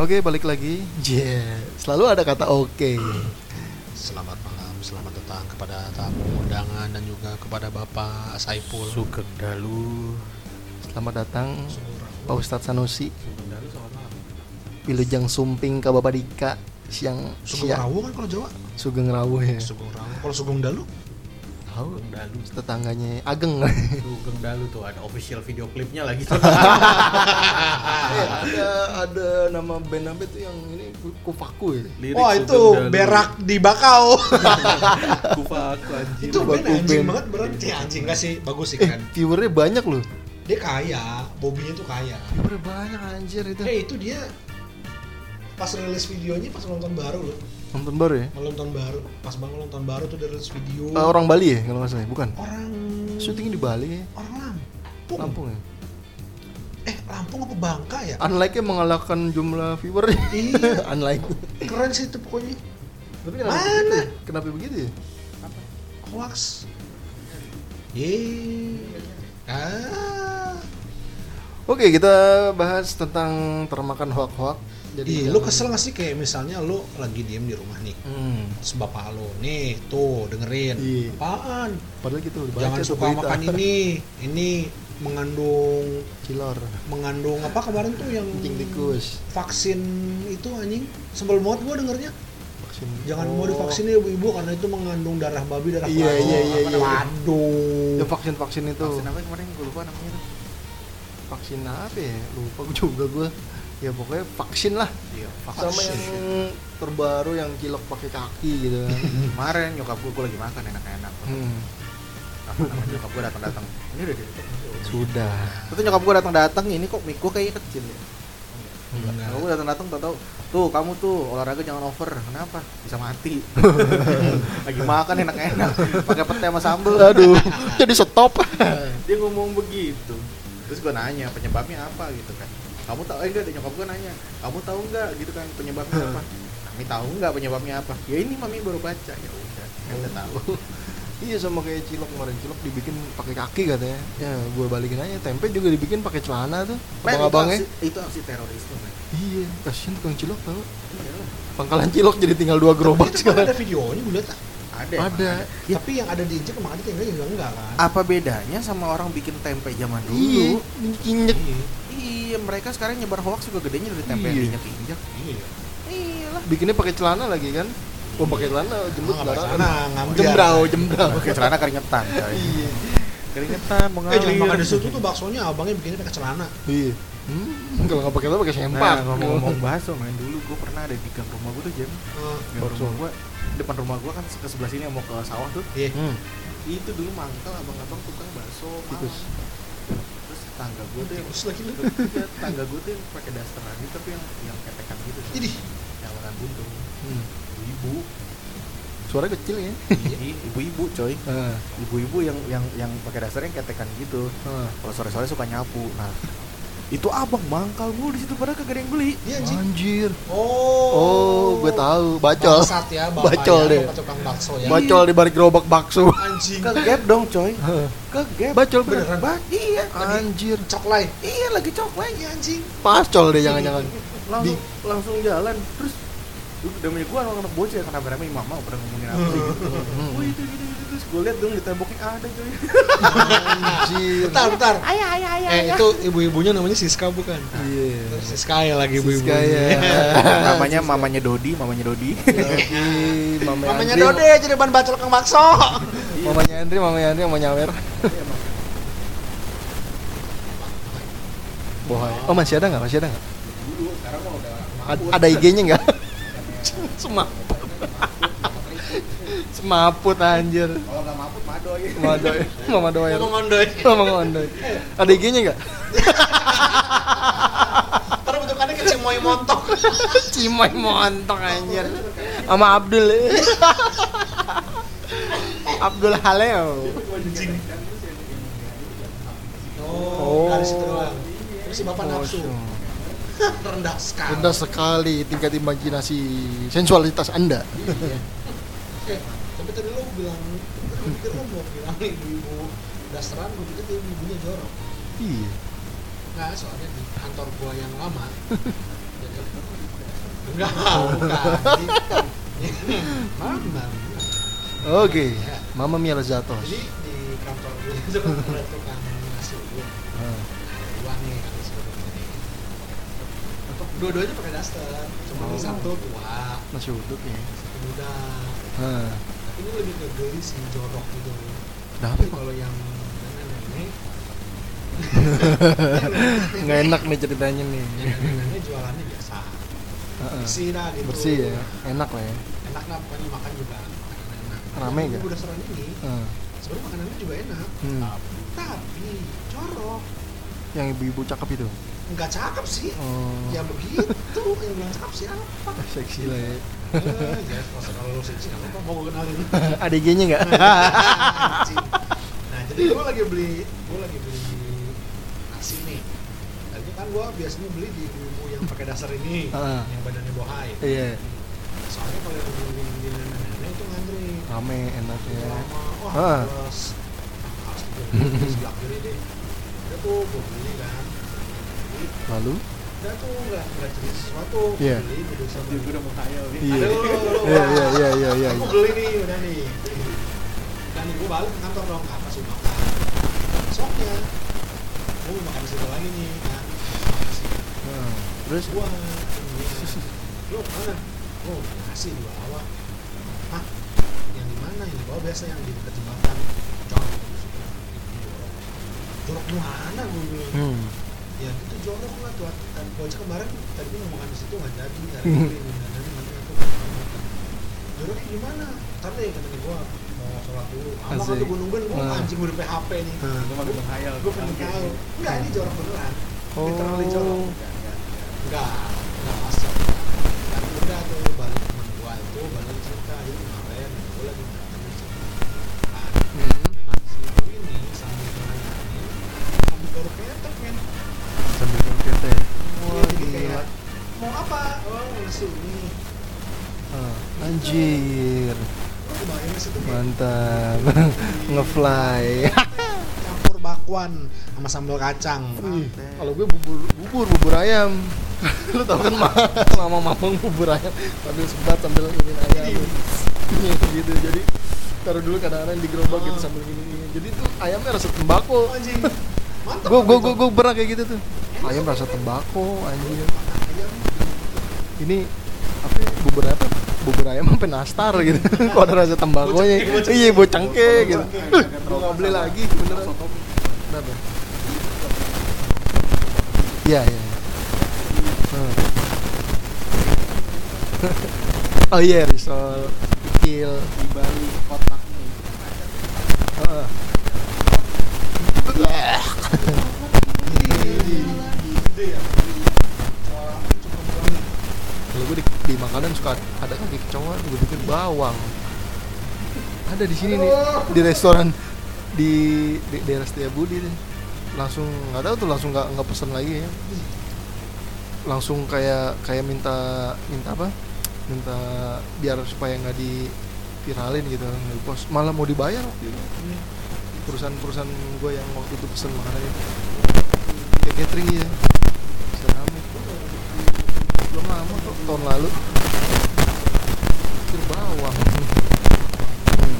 Oke, balik lagi. Yeah. Selalu ada kata oke. Selamat malam, selamat datang kepada tamu undangan dan juga kepada Bapak Saipul. Sugeng Dalu. Selamat datang Pak Ustadz Sanusi. Wilujeng Sumping ke Bapak Dika siang Sugeng siang Rawu kan kalau Jawa? Sugeng Rawuh ya. Sugeng Rawu. Kalau Sugeng Dalu? Tahu Dalu tetangganya Ageng. Sugeng Dalu tuh ada official video klipnya lagi Eh, ada ada nama band apa itu yang ini Kufaku ya. Lirik Wah itu Dalu. berak di bakau. Kufaku anjir itu band anjing band. banget berarti anjing gak sih? Bagus sih Eh, kan. viewernya banyak loh. Dia kaya, Bobbynya tuh kaya. Viewernya banyak anjir itu. Eh itu dia pas rilis videonya pas nonton baru loh. Nonton baru ya? Malam tahun baru, pas banget nonton baru tuh dia rilis video. Eh, orang Bali ya kalau nggak salah, ya? bukan? orang Syutingnya di Bali ya? orang Lampung. Lampung ya? Eh, Lampung apa Bangka ya? Unlike-nya mengalahkan jumlah viewer Iya. Unlike Keren sih itu pokoknya. Tapi kenapa Mana? begitu ya? Kenapa begitu ya? Hoax. Yeay. Ah. Oke kita bahas tentang termakan hoak-hoak Ih, lu kesel gak sih? Kayak misalnya lu lagi diem di rumah nih. Hmm. Terus bapak lu, nih tuh dengerin. Iya. Apaan? Padahal baca Jangan suka berita. makan ini. Ini mengandung Cilor Mengandung apa kemarin tuh yang Kencing tikus. Vaksin itu anjing? Sebel banget gua dengernya. Vaksin. Jangan Oh. mau divaksin ya ibu-ibu karena itu mengandung darah babi, darah Iya, iya, iya, iya. Waduh. Ya vaksin-vaksin itu. Vaksin apa kemarin? Gue lupa namanya tuh. Vaksin apa ya? Lupa juga gue Ya pokoknya vaksin lah. Iya Sama Vaksin. yang terbaru yang cilok pakai kaki gitu. Kan Kemarin nyokap gue, gue lagi makan enak-enak. Hmm. Apa namanya nyokap gue datang-datang. Ini udah ditutup. Sudah. Itu nyokap gue datang-datang ini kok gue kayaknya kecil ya? Enggak. Nyokap gue datang-datang tau tau Tuh kamu tuh olahraga jangan over. Kenapa? Bisa mati. Lagi makan enak-enak. Pakai pete sama sambel. Aduh Jadi stop. Dia ngomong begitu. Terus gue nanya penyebabnya apa? gitu kan kamu tahu eh enggak ada nyokap gue nanya kamu tahu nggak gitu kan penyebabnya apa kami tahu nggak penyebabnya apa ya ini mami baru baca ya udah kan udah tahu Iya sama kayak cilok kemarin cilok dibikin pakai kaki katanya. Ya gue balikin aja tempe juga dibikin pakai celana tuh. Men, itu Abang-abangnya. aksi- itu aksi terorisme men Iya, kasihan tukang cilok tau. Iyalah. Pangkalan cilok jadi tinggal dua gerobak kan sekarang. ada videonya gue liat ah. ada Ada. Ya. Tapi yang ada di Injek emang ada tinggal juga enggak kan? apa bedanya sama orang bikin tempe zaman dulu Iya, kinyek. Iya. iya mereka sekarang nyebar hoax juga gedenya dari tempe yang Iya. diinjak injak Iya. iyalah Bikinnya pakai celana lagi kan? Oh pakai celana jembut Ah, darah. celana, ngambil. Jembrau, jembrau. pakai celana keringetan Iya. keringetan Eh mengalir jangan makan di situ tuh baksonya abangnya bikinnya pakai celana. Iya. Hmm, kalau nggak pakai celana pakai sempak. Nah, ngomong-ngomong bakso main dulu gue pernah ada di gang rumah gue tuh jam Eh, gang Bakso. rumah gue depan rumah gue kan ke sebelah sini yang mau ke sawah tuh Iya. Hmm. itu dulu mangkal abang-abang tukang bakso Tikus. malam. Tangga gue tuh yang Terus lagi lu. Iya, tangga gue tuh yang pakai daster lagi tapi yang yang ketekan gitu. Idih. yang lengan buntung Hmm. ibu Suara kecil ya. Iya, ibu-ibu coy Ah, ibu-ibu yang yang yang pakai daster yang ketekan gitu ah. kalau sore-sore suka nyapu nah itu abang mangkal mulu di situ padahal kagak ada yang beli Iya anjing. Anjir. Oh. Oh, gue tahu. Bacol. Bangsat ya Bacol ya, deh. tukang bakso ya. Bacol di balik gerobak bakso. Anjing. ke gap dong coy ke gap Bacol Beneran. beneran. Ba- iya Anjir. Coklay. iya lagi cok lagi Iya anjing. Pacol deh jangan-jangan. langsung langsung jalan terus namanya gue anak anak bocah kan rame-rame mama pernah ngomongin apa gitu Hmm. oh itu gitu gitu terus gue liat dong di temboknya ada coy Anjir. Bentar, bentar. ayah ayah ayah Eh itu ibu-ibunya namanya Siska bukan? Iya. Siska ya lagi ibu-ibu. Siska ya. namanya mamanya Dodi mamanya Dodi mamanya Mamanya Andri, Dode jadi ban bacol kang bakso. Mamanya Andri, mamanya Andri yang mau nyawer. Bohai. Oh masih ada nggak? Masih ada nggak? dulu sekarang udah ada IG-nya nggak? Semaput. Semaput anjir. kalau nggak mabuk madoy Mama doi, mama doi, Ngomong ondoy. Ada IG-nya nggak? Terus bentukannya kayak cimoy montok. Cimoy montok anjir. Sama Abdul. Abdul Haleo. Oh. Oh, dari situ doang. Terus si bapak Oh, nafsu. Rendah sekali. Rendah sekali tingkat imajinasi sensualitas Anda. Eh, tapi tadi lo bilang, gue pikir lo mau bilang ibu-ibu dasteran, gue pikir dia ibunya jorok. Iya. Nggak, soalnya di kantor gua yang lama, Enggak, bukan. Jadi, Mama. Oke, Ya. Mama Mia Lazatos. Jadi di kantor gue itu kan ada tukang nasi Dua nih kan nasi uduk ini. Untuk dua-duanya pakai daster. Cuma Oh. satu tua, nasi uduk ya. satu muda. Ah, Tapi ini lebih ke geli sih jorok gitu. Tapi kalau yang nenek-nenek, Nggak enak nih ceritanya nih. nenek-nenek jualannya biasa. Bersih dah gitu. Bersih ya, enak lah ya. Enak lah pokoknya makan juga. Makanan enak. Rame nggak? Udah restoran ini, Ah, sebenarnya makanannya juga enak. hmm. Tapi jorok. Yang ibu-ibu cakep itu. Nggak cakep sih. Oh, Ya begitu, yang bilang cakep siapa? seksi lah ya. Eh, Jeff, masa kalau lu seksi apa mau gue kenalin? ADG-nya nggak? Anjing. nah, jadi gue lagi beli, gue lagi beli nasi nih. Tadi kan gue biasanya beli di ibu yang pakai dasar ini, Ah. yang badannya bohai. Iya, Soalnya kalau yang beli di nenek-nenek itu ngantri. rame enak ya. Wah, Ah. terus harus kiri deh. Tuh gue beli kan. Lalu? Udah tuh nggak nggak cerita sesuatu. Iya. Beli, beli gue udah mau nih. Iya. Iya, iya, iya, iya, iya. Aku beli nih, udah nih. Dan gue balik ke kantor dong, apa sih makan. Besoknya, gue mau makan di situ lagi nih, kan. Makan sih. Ah, Terus? Gua, lu mana? Oh, nasi di bawah. Hah? Yang di mana? Yang di bawah biasa yang di dekat jembatan. Jorok. Jorok mana gue bilang. Hmm. Ya itu jorok lah tuh. Dan gue aja kemarin tadi mau makan di situ nggak jadi. Hari ini nanti nanti aku. Joroknya gimana? Ntar deh katanya gue mau sholat dulu. Lama kan gue nungguin, gue Ah. anjing udah PHP nih. Ah. Gue makin menghayal. Gue pengen tahu. Enggak, ini jorok beneran. Literally jorok. Oh, Enggak, enggak. Anjir, mantap. Ngefly. campur bakwan sama sambal kacang. Kalau gue bubur bubur bubur ayam. Lu tau kan mama mama mamang bubur ayam sambil sebat sambil ini ayam. Iya gitu. Jadi taruh dulu kadang-kadang di gerobak gitu sambil gini. Jadi tuh ayamnya rasa tembakau. Oh, anjing. Mantap. Gue gue gue gue pernah kayak gitu tuh. Ayam rasa tembakau anjir. Ini apa ya, bubur apa? Bubur ayam sampai nastar gitu. Kok ada rasa tembakonya. Iya, bocengke gitu. Bocengke. Gue nggak beli lagi beneran. Kenapa? Iya, iya. Hmm. oh iya, risol, kikil. Di Bali kotaknya itu kan ada. Heeh. Gede ya. Suara cukup banget. Kalau gue di, makanan suka ada kaki kecoa, gue bikin bawang. Ada di sini nih, di restoran di, di daerah Setiabudi deh. Langsung nggak tahu tuh langsung nggak nggak pesen lagi ya. Langsung kayak kayak minta minta apa? Minta biar supaya nggak di viralin gitu, nggak di post. Malah mau dibayar itu. Perusahaan-perusahaan gue yang waktu itu pesen makanan itu. Kayak catering ya. Tahun lalu Kir bawang Hmm.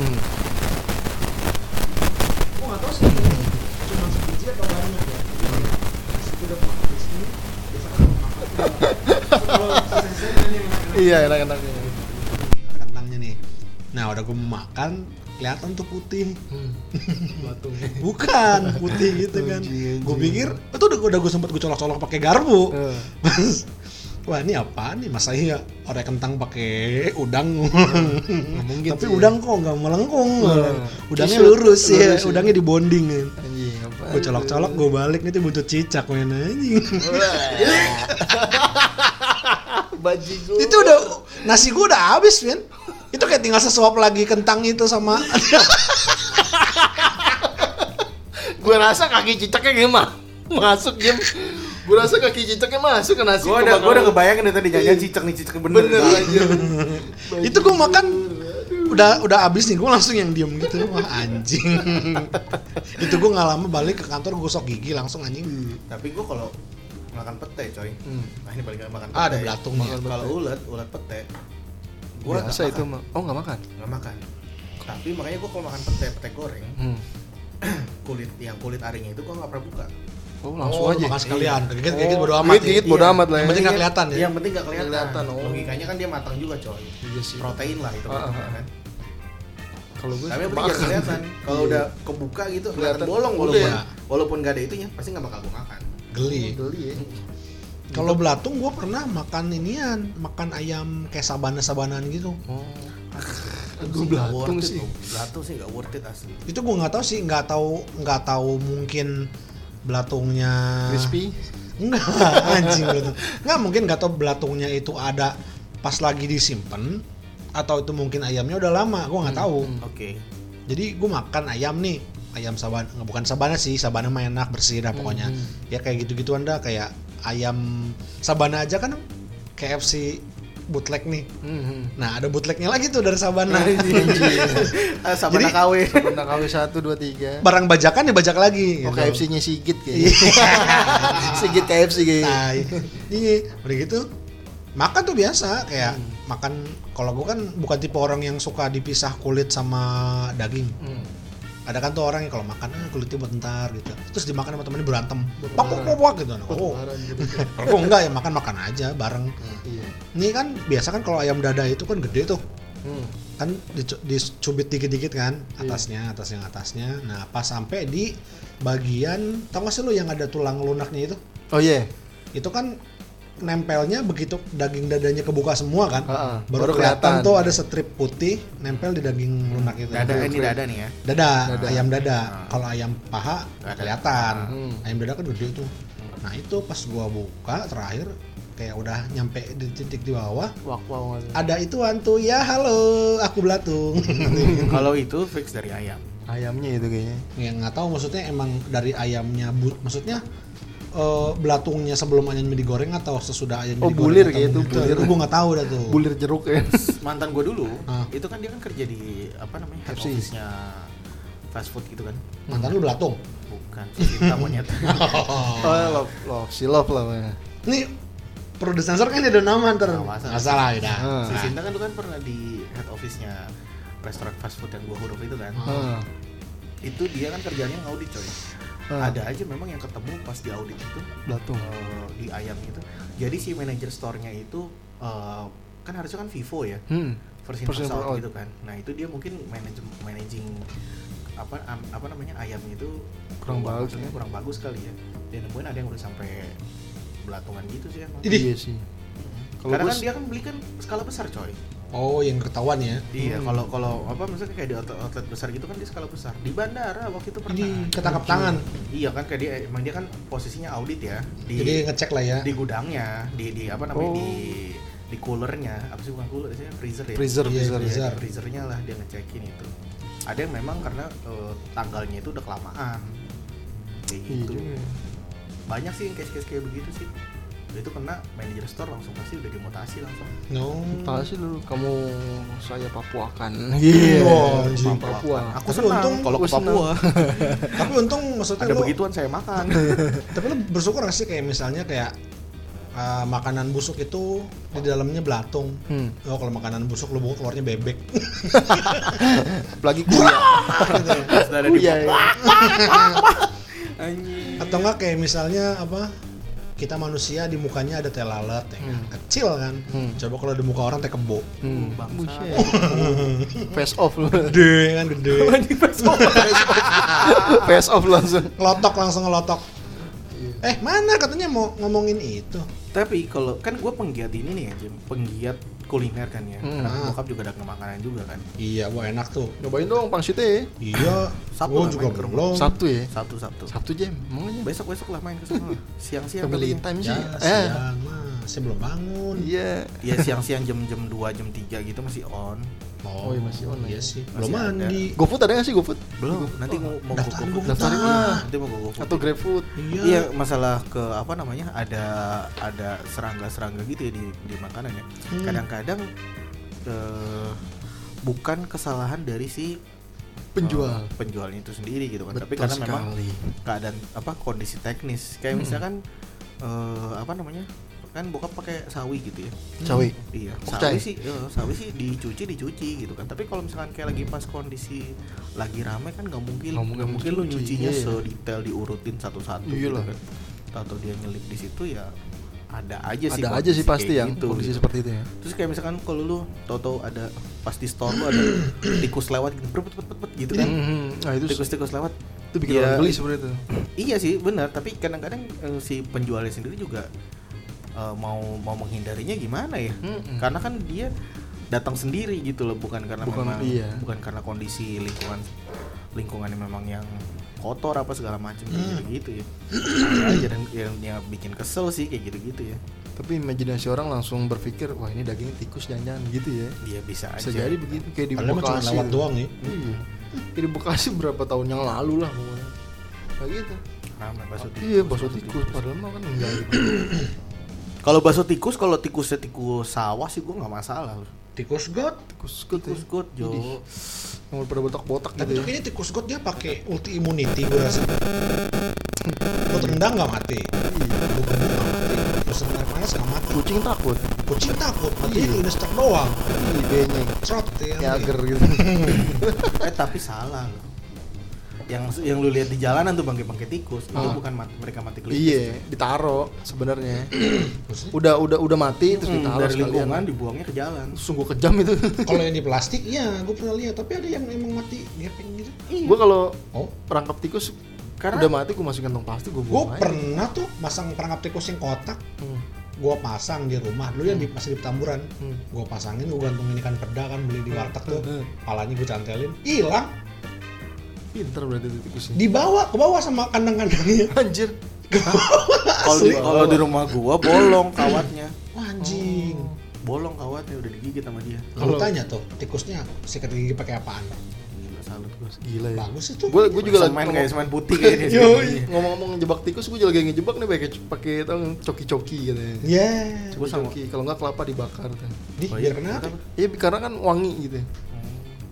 Hmm. Gua nggak tahu sih ini cuma sebiji atau banyak ya. Di situ udah makan di sini, biasa kan makan. Kalau sisa-sisa ini makan. iya enak-enaknya Kentangnya nih. Nah udah gue mau makan, kelihatan tuh putih. Batung. Bukan putih gitu kan. Gue pikir itu udah udah gue sempet gue colok-colok pakai garpu. Mas, wah ini apa nih masa iya orek kentang pakai udang Nggak mungkin tapi sih. udang kok nggak melengkung udangnya kisut, lurus, ya lurus ya. udangnya di bonding kan apa? gue colok-colok gue balik nih tuh buntut cicak main anjing Bajigo. itu udah nasi gue udah habis men itu kayak tinggal sesuap lagi kentang itu sama gue rasa kaki cicaknya gimana? Masuk game. Gue rasa kaki cicaknya masuk ke nasi. Gue udah gue udah kebayangin dari tadi jajan cicak nih cicak bener. bener aja. itu gue makan udah udah abis nih gue langsung yang diem gitu wah anjing itu gue nggak lama balik ke kantor gosok gigi langsung anjing Tapi gua kalau makan pete coy. Hmm. Nah ini balik lagi makan pete. ah ada belatung Makan Kalau pete. ulet, ulet pete. Gua Biasa nggak itu makan. mah. Oh nggak makan. nggak makan. Tapi makanya gua kalau makan pete, pete goreng, Hmm. kulit yang kulit arinya itu gua nggak pernah buka. Oh langsung oh, aja. makan sekalian gigit Oh, gigit bodo amat ya. gigit-gigit bodo Iya. amat lah ya. yang penting nggak kelihatan ya Yang penting nggak kelihatan. kelihatan, oh. Logikanya kan dia matang juga coy. Iya sih. Protein lah itu Ah, ah, kan. ah. Kalau gue Tapi yang penting kelihatan. Kalau Iya. udah kebuka gitu kelihatan bolong walaupun Ya. walaupun nggak ada itunya pasti nggak bakal gua makan. geli Geli ya. Kalau belatung gue pernah makan inian makan ayam kayak sabana sabanaan gitu Oh. Gue Gue belatung sih. Belatung sih nggak worth it asli. itu gue nggak tahu sih nggak tahu nggak tahu mungkin belatungnya Crispy. Enggak, anjing belatung. Enggak mungkin nggak tahu belatungnya itu ada pas lagi disimpan atau itu mungkin ayamnya udah lama, gua nggak tahu. hmm. Oke. Jadi gua makan ayam nih, ayam sabana, bukan sabana sih, sabana mah enak bersih dah pokoknya. Hmm. Ya kayak gitu-gituan dah kayak ayam sabana aja kan KFC bootleg nih. Hmm. Nah, ada bootlegnya lagi tuh dari sabana. Ah, Sabana Jadi- KW. Pernah KW 1 2 3. Barang bajakan dibajak lagi. Oh gitu. KFC-nya Sigit kayaknya. Sigit KFC kayaknya. Nah, iya, udah gitu makan tuh biasa kayak makan kalau gua kan bukan tipe orang yang suka dipisah kulit sama daging. Hmm. Ada kan tuh orang yang kalau makan ah, kulitnya buat ntar gitu. Terus dimakan sama temennya berantem. Pak pak pak gitu. Oh, gitu. kalau gua enggak ya makan makan aja bareng. Iya. Ini kan biasa kan kalau ayam dada itu kan gede tuh. Hmm. Kan dicu- dicubit dikit-dikit kan Iya. atasnya, atasnya, atasnya. Nah, pas sampai di bagian tau gak sih lu yang ada tulang lunaknya itu? Oh iya. itu kan nempelnya begitu daging dadanya kebuka semua kan Heeh, baru, baru kelihatan kelihatan. tuh ada strip putih nempel di daging lunak itu Dada ini dada nih ya. dada, Dada. ayam dada Ah. kalau ayam paha Nggak nggak ada. kelihatan Hmm. ayam dada kan gede tuh nah itu pas gua buka terakhir kayak udah nyampe di titik di bawah Wak wow. ada itu tuh ya halo aku belatung Kalau itu fix dari ayam. Ayamnya itu kayaknya. yang nggak tahu maksudnya emang dari ayamnya bu maksudnya eh, belatungnya sebelum ayamnya digoreng atau sesudah ayamnya Oh, digoreng bulir atau kayak itu, begitu. bulir. Itu gua nggak tahu dah tuh Bulir jeruk ya. Mantan gue dulu, Ah. itu kan dia kan kerja di apa namanya head office-nya fast food gitu kan. mantan lu belatung Bukan, cinta monyet. Oh, love, love, si love lah. Ini perlu disensor kan ada nama ntar Nggak masalah. nggak salah ya Ah. si Sinta kan tuh kan pernah di head office-nya restoran fast food yang gua huruf itu kan. Ah. Itu dia kan kerjanya ngaudit coy. Ah. Ada aja memang yang ketemu pas di audit itu Belatung. eh, di ayam itu. Jadi si manajer store-nya itu eh, kan harusnya kan Vivo ya. Hmm. first in First in, first out first out. gitu kan. Nah itu dia mungkin manage, managing apa am- apa namanya ayamnya itu Kurang bagus, maksudnya ya. kurang bagus kali ya. Dan nemuin ada yang udah sampai belatungan gitu sih emang. Iya sih. Kalau Karena gua kan dia kan beli kan skala besar coy. Oh yang ketahuan ya Iya, Hmm. kalau kalau apa misalnya kayak di outlet, outlet besar gitu kan di skala besar. Di bandara waktu itu pernah. ini ketangkap tangan Iya kan kayak dia emang dia kan posisinya audit ya di jadi ngecek lah ya di gudangnya, di di apa namanya Oh. di di coolernya, apa sih bukan cooler sih freezer ya. freezer, Iya, freezer. freezer. Iya, di freezernya lah dia ngecekin itu. Ada yang memang karena eh, tanggalnya itu udah kelamaan. Kayak Iya gitu. juga. Banyak sih yang case-case kayak begitu sih. Itu kena manajer store langsung pasti udah dimutasi langsung. no Tahu sih lu kamu saya Papuakan. Iya. Oh, anjing. Papua. Aku Tapi senang untung kalau ke. Papua. tapi untung maksudnya Ada lu begituan saya makan. tapi lu bersyukur gak sih kayak misalnya kayak uh, makanan busuk itu di dalamnya belatung Hmm. oh kalau makanan busuk lu buka keluarnya bebek Apalagi kuya. Sudah ada di Kuya. ya. Atau enggak kayak misalnya apa kita manusia di mukanya ada teh lalat ya kan? Hmm. kecil kan Hmm. coba kalau di muka orang teh kebo Hmm. Face off lu. gede kan gede Face off langsung. ngelotok langsung ngelotok eh mana katanya mau ngomongin itu Tapi kalau kan gue penggiat ini nih ya Jim, penggiat kuliner kan ya. Hmm. Karena Ah. bokap juga ada makanan juga kan. iya wah enak tuh Nyobain dong pangsitnya ya. iya Sabtu gua lah juga belum Sabtu ya. Sabtu Sabtu. Sabtu jam. Aja. Besok besok lah main ke sana. Siang-siang. Family time ya sih. Eh. siang mah saya belum bangun Iya. Iya siang-siang jam jam 2 jam 3 gitu masih on. Oh, Oh, iya, masih online. iya sih Masih belum ada. mandi GoFood ada nggak sih GoFood? Belum, nanti mau mau daftarin go- gua go- Daftarin lah. Nanti mau go GoFood. Atau GrabFood? iya Iya, masalah ke apa namanya? Ada ada serangga-serangga gitu ya di di makanan ya. Hmm. Kadang-kadang eh, bukan kesalahan dari si penjual eh, penjualnya itu sendiri gitu kan tapi Betul karena memang sekali. keadaan apa kondisi teknis kayak Mm-mm. misalkan eh, apa namanya kan bokap pakai sawi gitu ya. Cawi iya Oh, sawi sih eh, sawi sih dicuci dicuci gitu kan. Tapi kalau misalkan kayak lagi pas kondisi lagi rame kan nggak mungkin Nggak mungkin lu nyucinya iya. sedetail diurutin satu-satu gitu kan. Atau dia nyelip di situ ya ada aja sih ada aja sih pasti yang gitu, kondisi gitu. seperti itu ya. Terus kayak misalkan kalau lu tau-tau ada pas di store lu ada tikus lewat gitu pet, pet, pet, gitu kan. Mhm. nah itu tikus-tikus lewat. itu bikin Ya, orang geli i- sebenarnya itu. Iya sih benar. Tapi kadang-kadang eh, si penjualnya sendiri juga eh, mau mau menghindarinya gimana ya? Mm-mm. karena kan dia datang sendiri gitu loh bukan karena Bukan- memang iya. bukan karena kondisi lingkungan lingkungannya memang yang kotor apa segala macam kayak Hmm. gitu gitu ya aja dan yang, yang bikin kesel sih kayak gitu gitu ya. Tapi imajinasi orang langsung berpikir wah ini daging tikus jangan-jangan gitu ya. Dia bisa aja. bisa jadi begitu kayak di Padahal mah cuma Bekasi lewat doang ya. iya. Kayak di Bekasi berapa tahun yang lalu lah pokoknya. Kayak gitu. Ramai bakso tikus iya bakso tikus. Padahal mah kan enggak gitu kalau bakso tikus kalau tikusnya tikus sawah sih gua nggak masalah Tikus got. tikus good tikus got jo Idih. yang pada botak-botak Tapi gitu tuh ya kayaknya tikus got dia pakai ulti immunity gue rasa. Lu tendang nggak mati. Lu gebuk nggak mati. Lu serang air panas nggak mati. kucing takut Kucing takut. Mati Iya. instek doang. Ih, benyeng Trot ya. agar gitu eh tapi salah loh yang yang lu lihat di jalanan tuh bangke-bangke tikus itu Ah. bukan mati, mereka mati kelihatan iya ditaro sebenarnya udah udah udah mati terus Hmm, ditaro dari sekalian. lingkungan dibuangnya ke jalan sungguh kejam itu Kalau yang di plastik, iya, gue pernah lihat. Tapi ada yang emang mati gepeng gitu. gua kalau Oh, perangkap tikus Karena- udah mati gua masukin kantong plastik gua gue buang aja. pernah tuh masang perangkap tikus yang kotak. Hmm. Gue pasang di rumah dulu yang di masih di Petamburan. Hmm. Gue pasangin, gue gantungin ikan peda kan beli di warteg tuh. Hmm. Palanya gue cantelin, hilang. Pinter berarti itu tikusnya Dibawa ke bawah sama kandang-kandangnya. anjir. Kalau di kalau di rumah gua bolong kawatnya. Wah, anjing. bolong kawatnya udah digigit sama dia. Kalau tanya tuh, tikusnya sikat gigi pakai apaan? Gila, salut gua. Gila ya. Bagus itu. gua gua juga lagi ngomong- kayak semen putih kayaknya ngomong-ngomong ngejebak tikus gua juga lagi ngejebak nih pakai pakai tau nggak, coki-coki gitu ya. Gua sama- coki kalau nggak kelapa dibakar. Tuh Di, Oh, biar iya, kenapa? iya karena kan wangi gitu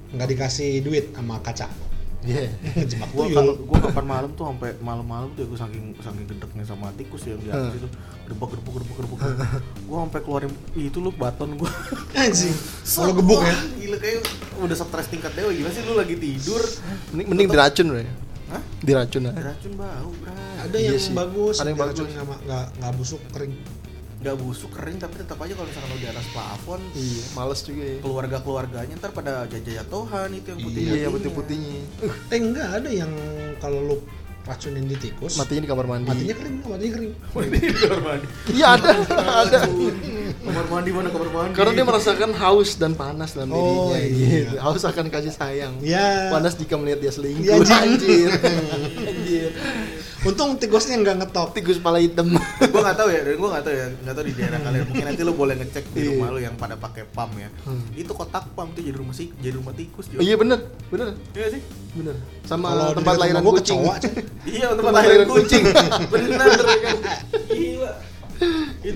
Nggak dikasih duit sama kaca. Iya. Jebak gua tuyul. kalau gua kapan malam tuh sampai malam-malam tuh ya gua saking saking gedeknya sama tikus yang di atas itu. Gedebak gedebak gedebak gedebak gua sampai keluarin itu lu baton gua. Anjing. Kalau gebuk ya. Gila kayak udah stres tingkat dewa. Gimana sih lu lagi tidur? Mending, mending diracun bro ya Hah? diracun ya racun bau Ada Iya yang bagus, Ada yang diracun bagus. sama nggak nggak busuk kering. Nggak busuk kering tapi tetap aja kalau misalkan lu di atas plafon iya males juga ya. keluarga keluarganya ntar pada jajatohan itu yang putih iya yang putih-putihnya. Eh enggak ada yang kalau lu racunin di tikus, matinya di kamar mandi. matinya kering, matinya kering. di kamar mandi iya ada ada kamar mandi mana kamar mandi? Karena dia merasakan haus dan panas dalam Oh, dirinya iya. gitu. haus akan kasih sayang. Ya. panas jika melihat dia selingkuh. Iya, anjing. anjir. Anjir. Untung tikusnya nggak ngetop. tikus kepala hitam. Gue nggak tahu ya dan gue nggak tahu ya. Nggak tahu di daerah kalian. Mungkin nanti lu boleh ngecek di Iya. rumah lu yang pada pakai pam ya. Hmm. itu kotak pam tuh jadi rumah sih jadi rumah tikus Jo. iya bener. Bener. Iya sih? Bener. Sama Kalau di tempat lahiran kucing. iya Tempat lahiran kucing. bener kan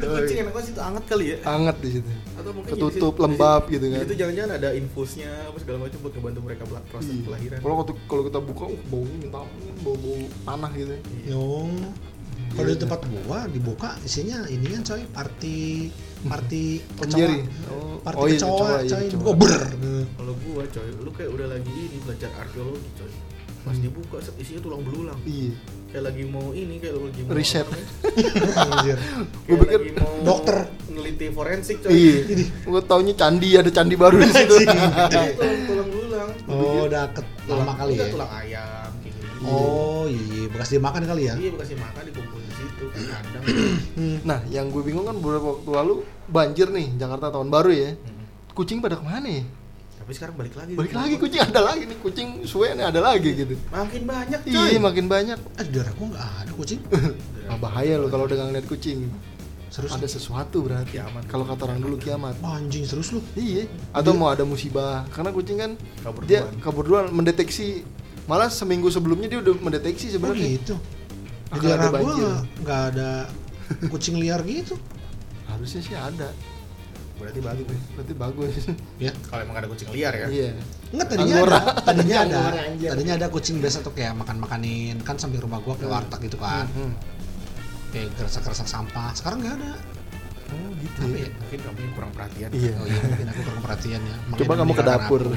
itu Oh, kucing iya. enak banget sih itu anget kali ya hangat di situ atau mungkin Ketutup, situ- lembab gitu kan. itu jangan-jangan ada infusnya apa segala macam buat ngebantu mereka belak proses Iya. kelahiran kalau waktu- kalau kita buka uh, baunya minta ampun bau bau tanah gitu Yo. Kalau di tempat gua dibuka isinya ini kan coy party party kecoa. Oh, Party oh iya, kecoa, kecoa, iya, coy. kecoa. Dibuka ber. kalau gua coy lu kayak udah lagi ini belajar arkeologi coy pas Hmm. dibuka set, isinya tulang belulang. Iya. Kayak lagi mau ini kayak lagi mau Riset. Anjir. Gua Kayak pikir lagi mau dokter. neliti forensik coy. Iya. Gua taunya candi ada candi baru di situ. Itu tulang belulang. Oh, udah lama kali Enggak, ya. tulang ayam gitu. Oh, iya, bekas dimakan kali ya. iya bekasih makan dikumpul di situ kan kandang. Nah yang gue bingung kan beberapa waktu lalu banjir nih Jakarta tahun baru ya. Hmm. kucing pada ke mana ya tapi sekarang balik lagi balik lagi kucing ada lagi nih kucing suwe nih ada lagi gitu makin banyak coy iya makin banyak Eh, di daerah gua nggak ada kucing. ah, bahaya lo kalau udah ngeliat kucing Serius. ada sesuatu berarti Kiamat. kalau kata orang dulu kiamat Wah, anjing serius lu. Iya, atau mau ada musibah. Karena kucing kan Kabur dia kabur duluan mendeteksi malah seminggu sebelumnya dia udah mendeteksi Oh, sebenarnya. gitu. Di ada gua banjir. nggak ada kucing liar gitu. Harusnya sih ada. Berarti bagus. Berarti bagus. Ya kalau emang ada kucing liar ya. Iya. Enggak tadinya Anggora. ada, tadinya ada, tadinya ada kucing biasa tuh kayak makan-makanin. Kan samping rumah gua kayak warteg gitu kan, Hmm. kayak gerasak-gerasak sampah. Sekarang nggak ada. oh gitu. Apa ya? Mungkin kamu yang kurang perhatian. Iya. Oh iya, mungkin aku kurang perhatian ya. Makanya coba kamu ke dapur. aku.